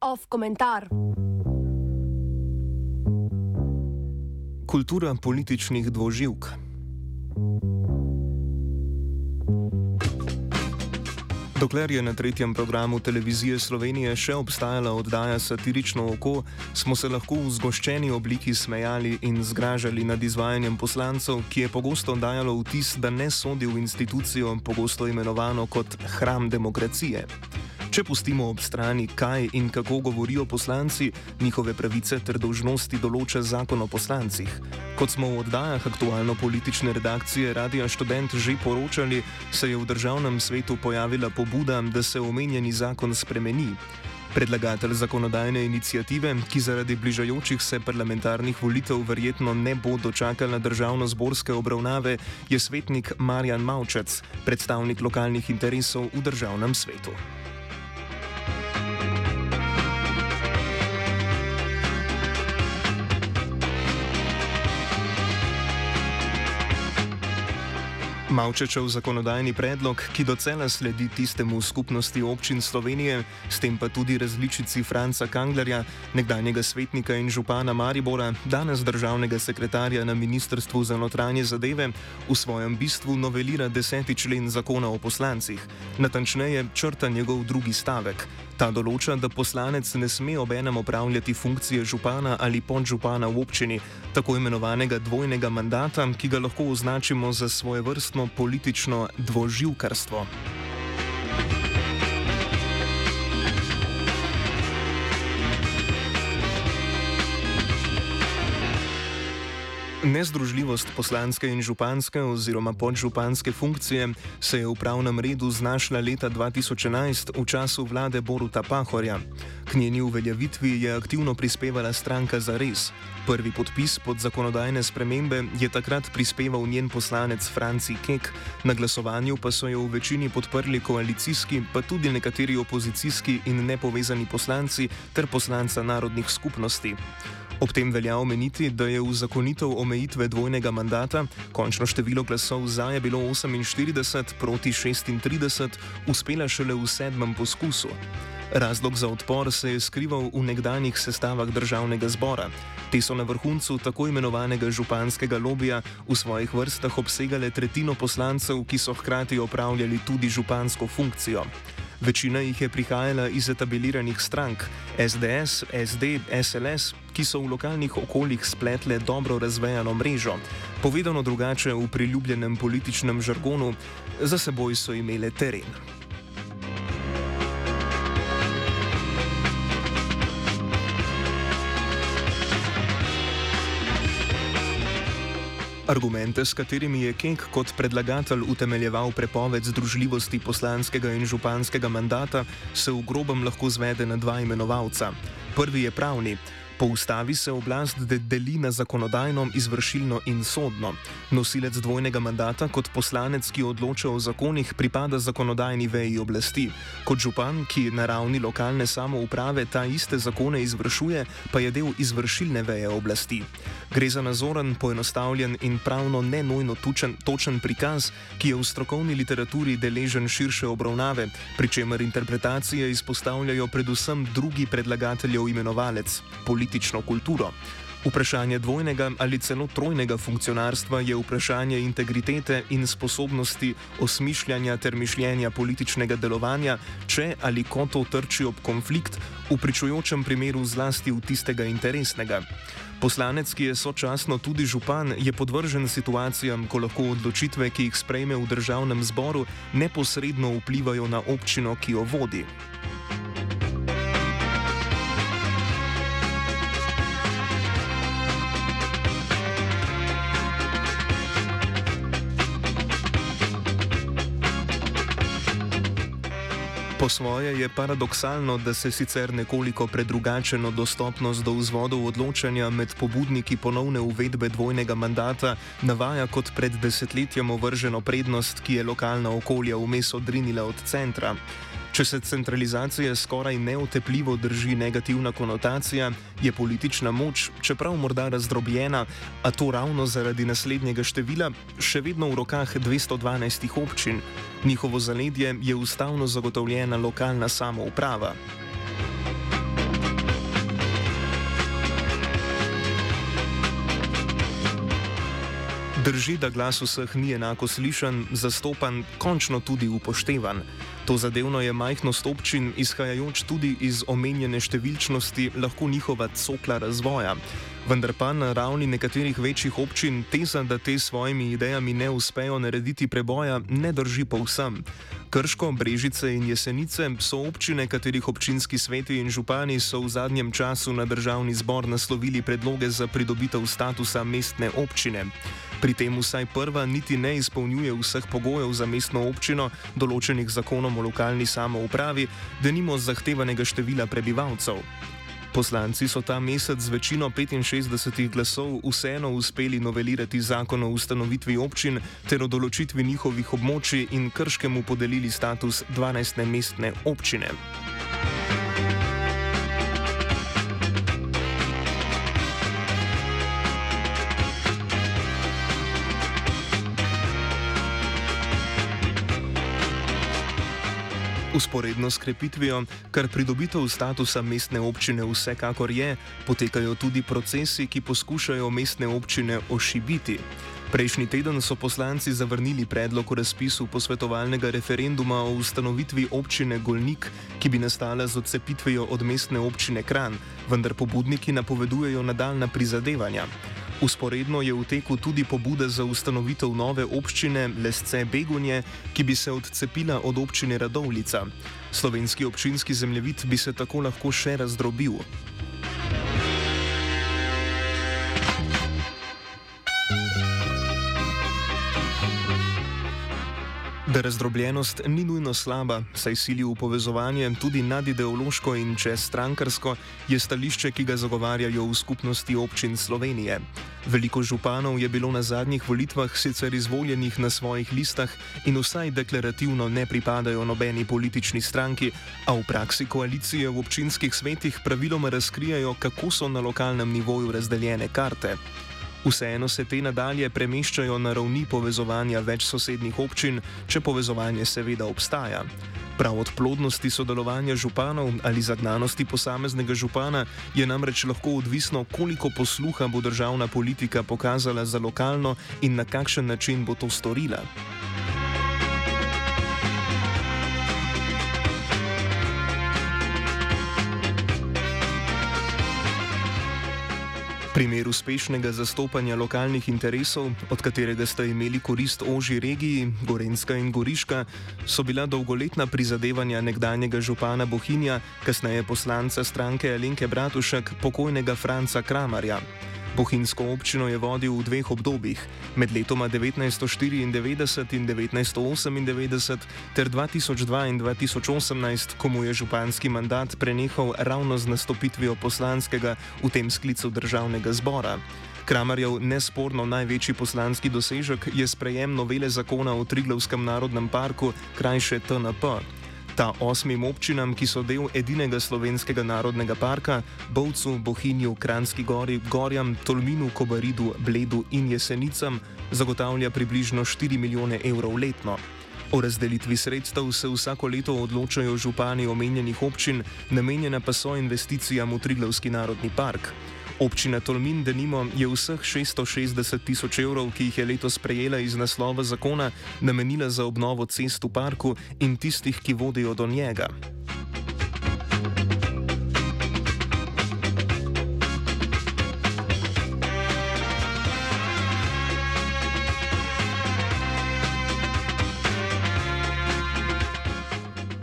Off komentar. Kultura političnih dvoživk. Dokler je na tretjem programu televizije Slovenije še obstajala oddaja Satirično oko, smo se lahko v zgoščeni obliki smejali in zgražali nad izvajanjem poslancev, ki je pogosto dajalo vtis, da ne sodi v institucijo, pogosto imenovano kot hram demokracije. Če pustimo ob strani, kaj in kako govorijo poslanci, njihove pravice ter dožnosti določa zakon o poslancih. Kot smo v oddajah aktualno-politične redakcije Radia Student že poročali, se je v državnem svetu pojavila pobuda, da se omenjeni zakon spremeni. Predlagatelj zakonodajne inicijative, ki zaradi bližajočih se parlamentarnih volitev verjetno ne bo dočakal na državno-zborske obravnave, je svetnik Marjan Maučec, predstavnik lokalnih interesov v državnem svetu. Mavčečev zakonodajni predlog, ki docela sledi tistemu skupnosti občin Slovenije, s tem pa tudi različici Franca Kanglerja, nekdanjega svetnika in župana Maribora, danes državnega sekretarja na Ministrstvu za notranje zadeve, v svojem bistvu novelira deseti člen zakona o poslancih, natančneje črta njegov drugi stavek. Ta določa, da poslanec ne sme obenem opravljati funkcije župana ali podžupana v občini, tako imenovanega dvojnega mandata, ki ga lahko označimo za svoje vrstno politično dvoživkarstvo. Nezdružljivost poslanske in županske oziroma podžupanske funkcije se je v pravnem redu znašla leta 2011 v času vlade Boruta Pahorja. K njeni uveljavitvi je aktivno prispevala stranka za res. Prvi podpis pod zakonodajne spremembe je takrat prispeval njen poslanec Franci Kek, na glasovanju pa so jo v večini podprli koalicijski, pa tudi nekateri opozicijski in nepovezani poslanci ter poslanca narodnih skupnosti. Ob tem velja omeniti, da je v zakonitev omejitve dvojnega mandata končno število glasov za je bilo 48 proti 36, uspela šele v sedmem poskusu. Razlog za odpor se je skrival v nekdanjih sestavah državnega zbora. Te so na vrhuncu tako imenovanega županskega lobija v svojih vrstah obsegale tretjino poslancev, ki so hkrati opravljali tudi župansko funkcijo. Večina jih je prihajala iz etabliranih strank SDS, SD, SLS, ki so v lokalnih okoljih spletle dobro razvejano mrežo. Povedano drugače v priljubljenem političnem žargonu, za seboj so imele teren. Argumente, s katerimi je Keng kot predlagatelj utemeljeval prepoved združljivosti poslanskega in županskega mandata, se v grobem lahko zvede na dva imenovalca. Prvi je pravni. Po ustavi se oblast deli na zakonodajno, izvršilno in sodno. Nosilec dvojnega mandata kot poslanec, ki odloča o zakonih, pripada zakonodajni veji oblasti. Kot župan, ki na ravni lokalne samouprave ta iste zakone izvršuje, pa je del izvršilne veje oblasti. Gre za nazoren, poenostavljen in pravno ne nujno tučen, točen prikaz, ki je v strokovni literaturi deležen širše obravnave, pri čemer interpretacije izpostavljajo predvsem drugi predlagateljev imenovalec politično kulturo. Vprašanje dvojnega ali celo trojnega funkcionarstva je vprašanje integritete in sposobnosti osmišljanja ter mišljenja političnega delovanja, če ali ko to trči ob konflikt, v pričujočem primeru zlasti v tistega interesnega. Poslanec, ki je sočasno tudi župan, je podvržen situacijam, ko lahko odločitve, ki jih sprejme v državnem zboru, neposredno vplivajo na občino, ki jo vodi. Po svoje je paradoksalno, da se sicer nekoliko predrugačeno dostopnost do vzvodov odločanja med pobudniki ponovne uvedbe dvojnega mandata navaja kot pred desetletjem ovrženo prednost, ki je lokalna okolja vmes odrinila od centra. Če se centralizacije skoraj neotepljivo drži negativna konotacija, je politična moč, čeprav morda razdrobljena, a to ravno zaradi naslednjega števila, še vedno v rokah 212 občin. Njihovo zaledje je ustavno zagotovljena lokalna samouprava. Drži, da glas vseh ni enako slišan, zastopan, končno tudi upoštevan. To zadevno je majhnost občin, izhajajoč tudi iz omenjene številčnosti, lahko njihova cokla razvoja. Vendar pa na ravni nekaterih večjih občin teza, da te svojimi idejami ne uspejo narediti preboja, ne drži povsem. Krško, Brežice in Jesenice so občine, katerih občinski sveti in župani so v zadnjem času na državni zbor naslovili predloge za pridobitev statusa mestne občine. Pri tem vsaj prva niti ne izpolnjuje vseh pogojev za mestno občino, določenih zakonom o lokalni samoupravi, da nimo zahtevanega števila prebivalcev. Poslanci so ta mesec z večino 65 glasov vseeno uspeli novelirati zakon o ustanovitvi občin ter o določitvi njihovih območij in krškemu podelili status 12. mestne občine. Usporedno s krepitvijo, kar pridobitev statusa mestne občine vsekakor je, potekajo tudi procesi, ki poskušajo mestne občine ošibiti. Prejšnji teden so poslanci zavrnili predlog o razpisu posvetovalnega referenduma o ustanovitvi občine Golnik, ki bi nastala z odcepitvijo od mestne občine Kran, vendar pobudniki napovedujejo nadaljna prizadevanja. Usporedno je v teku tudi pobuda za ustanovitev nove občine Lesce Begunje, ki bi se odcepila od občine Radovlica. Slovenski občinski zemljevid bi se tako lahko še razdrobil. Da razdrobljenost ni nujno slaba, saj sili v povezovanje tudi nadideološko in čez strankarsko, je stališče, ki ga zagovarjajo v skupnosti občin Slovenije. Veliko županov je bilo na zadnjih volitvah sicer izvoljenih na svojih listah in vsaj deklarativno ne pripadajo nobeni politični stranki, a v praksi koalicije v občinskih svetih praviloma razkrijajo, kako so na lokalnem nivoju razdeljene karte. Vseeno se te nadalje premeščajo na ravni povezovanja več sosednjih občin, če povezovanje seveda obstaja. Prav od plodnosti sodelovanja županov ali zagnanosti posameznega župana je namreč lahko odvisno, koliko posluha bo državna politika pokazala za lokalno in na kakšen način bo to storila. Primer uspešnega zastopanja lokalnih interesov, od katerega sta imeli korist oži regiji, Gorenska in Goriška, so bila dolgoletna prizadevanja nekdanjega župana Bohinja, kasneje poslanca stranke Alenke Bratušek, pokojnega Franca Kramarja. Bohinjsko občino je vodil v dveh obdobjih, med letoma 1994 in 1998 ter 2002 in 2018, ko mu je županski mandat prenehal ravno z nastopitvijo poslanskega v tem sklicu državnega zbora. Kramarjev nesporno največji poslanski dosežek je sprejem novele zakona o Triglavskem narodnem parku, krajše TNP. Ta osmim občinam, ki so del edinega slovenskega narodnega parka, Bovcu, Bohinju, Kranski gori, Gorjam, Tolminu, Kobaridu, Bledu in Jesenicam, zagotavlja približno 4 milijone evrov letno. O razdelitvi sredstev se vsako leto odločajo župani omenjenih občin, namenjena pa so investicijam v Triglavski narodni park. Občina Tolmin, denimo, je vseh 660 tisoč evrov, ki jih je letos prejela iz naslova zakona, namenila za obnovo cest v parku in tistih, ki vodijo do njega.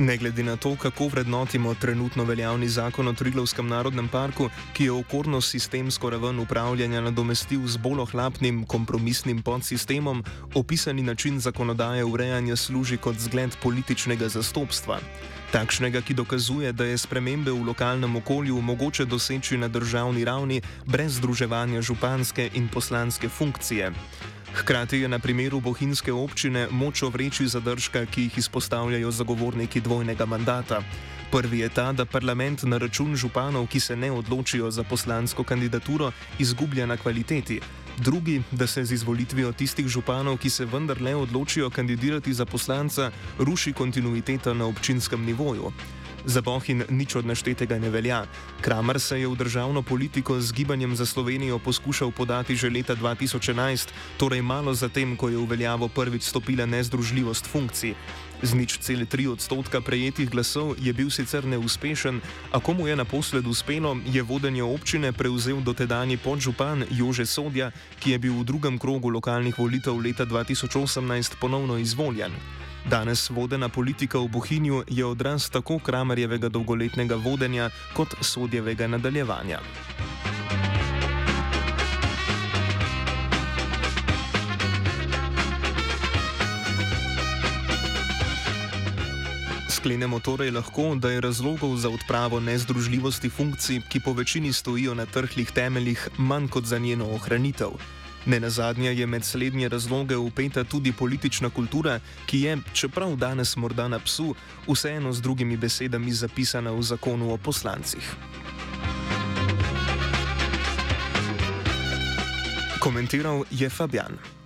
Ne glede na to, kako vrednotimo trenutno veljavni zakon o Triglavskem narodnem parku, ki je okorno sistemsko raven upravljanja nadomestil z bolj ohlapnim kompromisnim podsistemom, opisani način zakonodaje urejanja služi kot zgled političnega zastopstva. Takšnega, ki dokazuje, da je spremembe v lokalnem okolju mogoče doseči na državni ravni brez združevanja županske in poslanske funkcije. Hkrati je na primeru bohinjske občine moč ovreči zadržka, ki jih izpostavljajo zagovorniki dvojnega mandata. Prvi je ta, da parlament na račun županov, ki se ne odločijo za poslansko kandidaturo, izgublja na kvaliteti. Drugi, da se z izvolitvijo tistih županov, ki se vendar le odločijo kandidirati za poslanca, ruši kontinuiteta na občinskem nivoju. Za Bohin nič od naštetega ne velja. Kramer se je v državno politiko z gibanjem za Slovenijo poskušal podati že leta 2011, torej malo zatem, ko je v veljavo prvič stopila nezdružljivost funkcij. Z nič cele tri odstotka prejetih glasov je bil sicer neuspešen, a komu je naposled uspelo, je vodenje občine prevzel dotedajni podžupan Jože Sodja, ki je bil v drugem krogu lokalnih volitev leta 2018 ponovno izvoljen. Danes vodena politika v Bohinju je odraz tako Kramerjevega dolgoletnega vodenja kot sodjevega nadaljevanja. Sklenemo torej lahko, da je razlogov za odpravo nezdružljivosti funkcij, ki po večini stojijo na trhlih temeljih, manj kot za njeno ohranitev. Ne na zadnje je med slednje razloge upeta tudi politična kultura, ki je, čeprav danes morda na psu, vseeno z drugimi besedami zapisana v zakonu o poslancih. Komentiral je Fabian.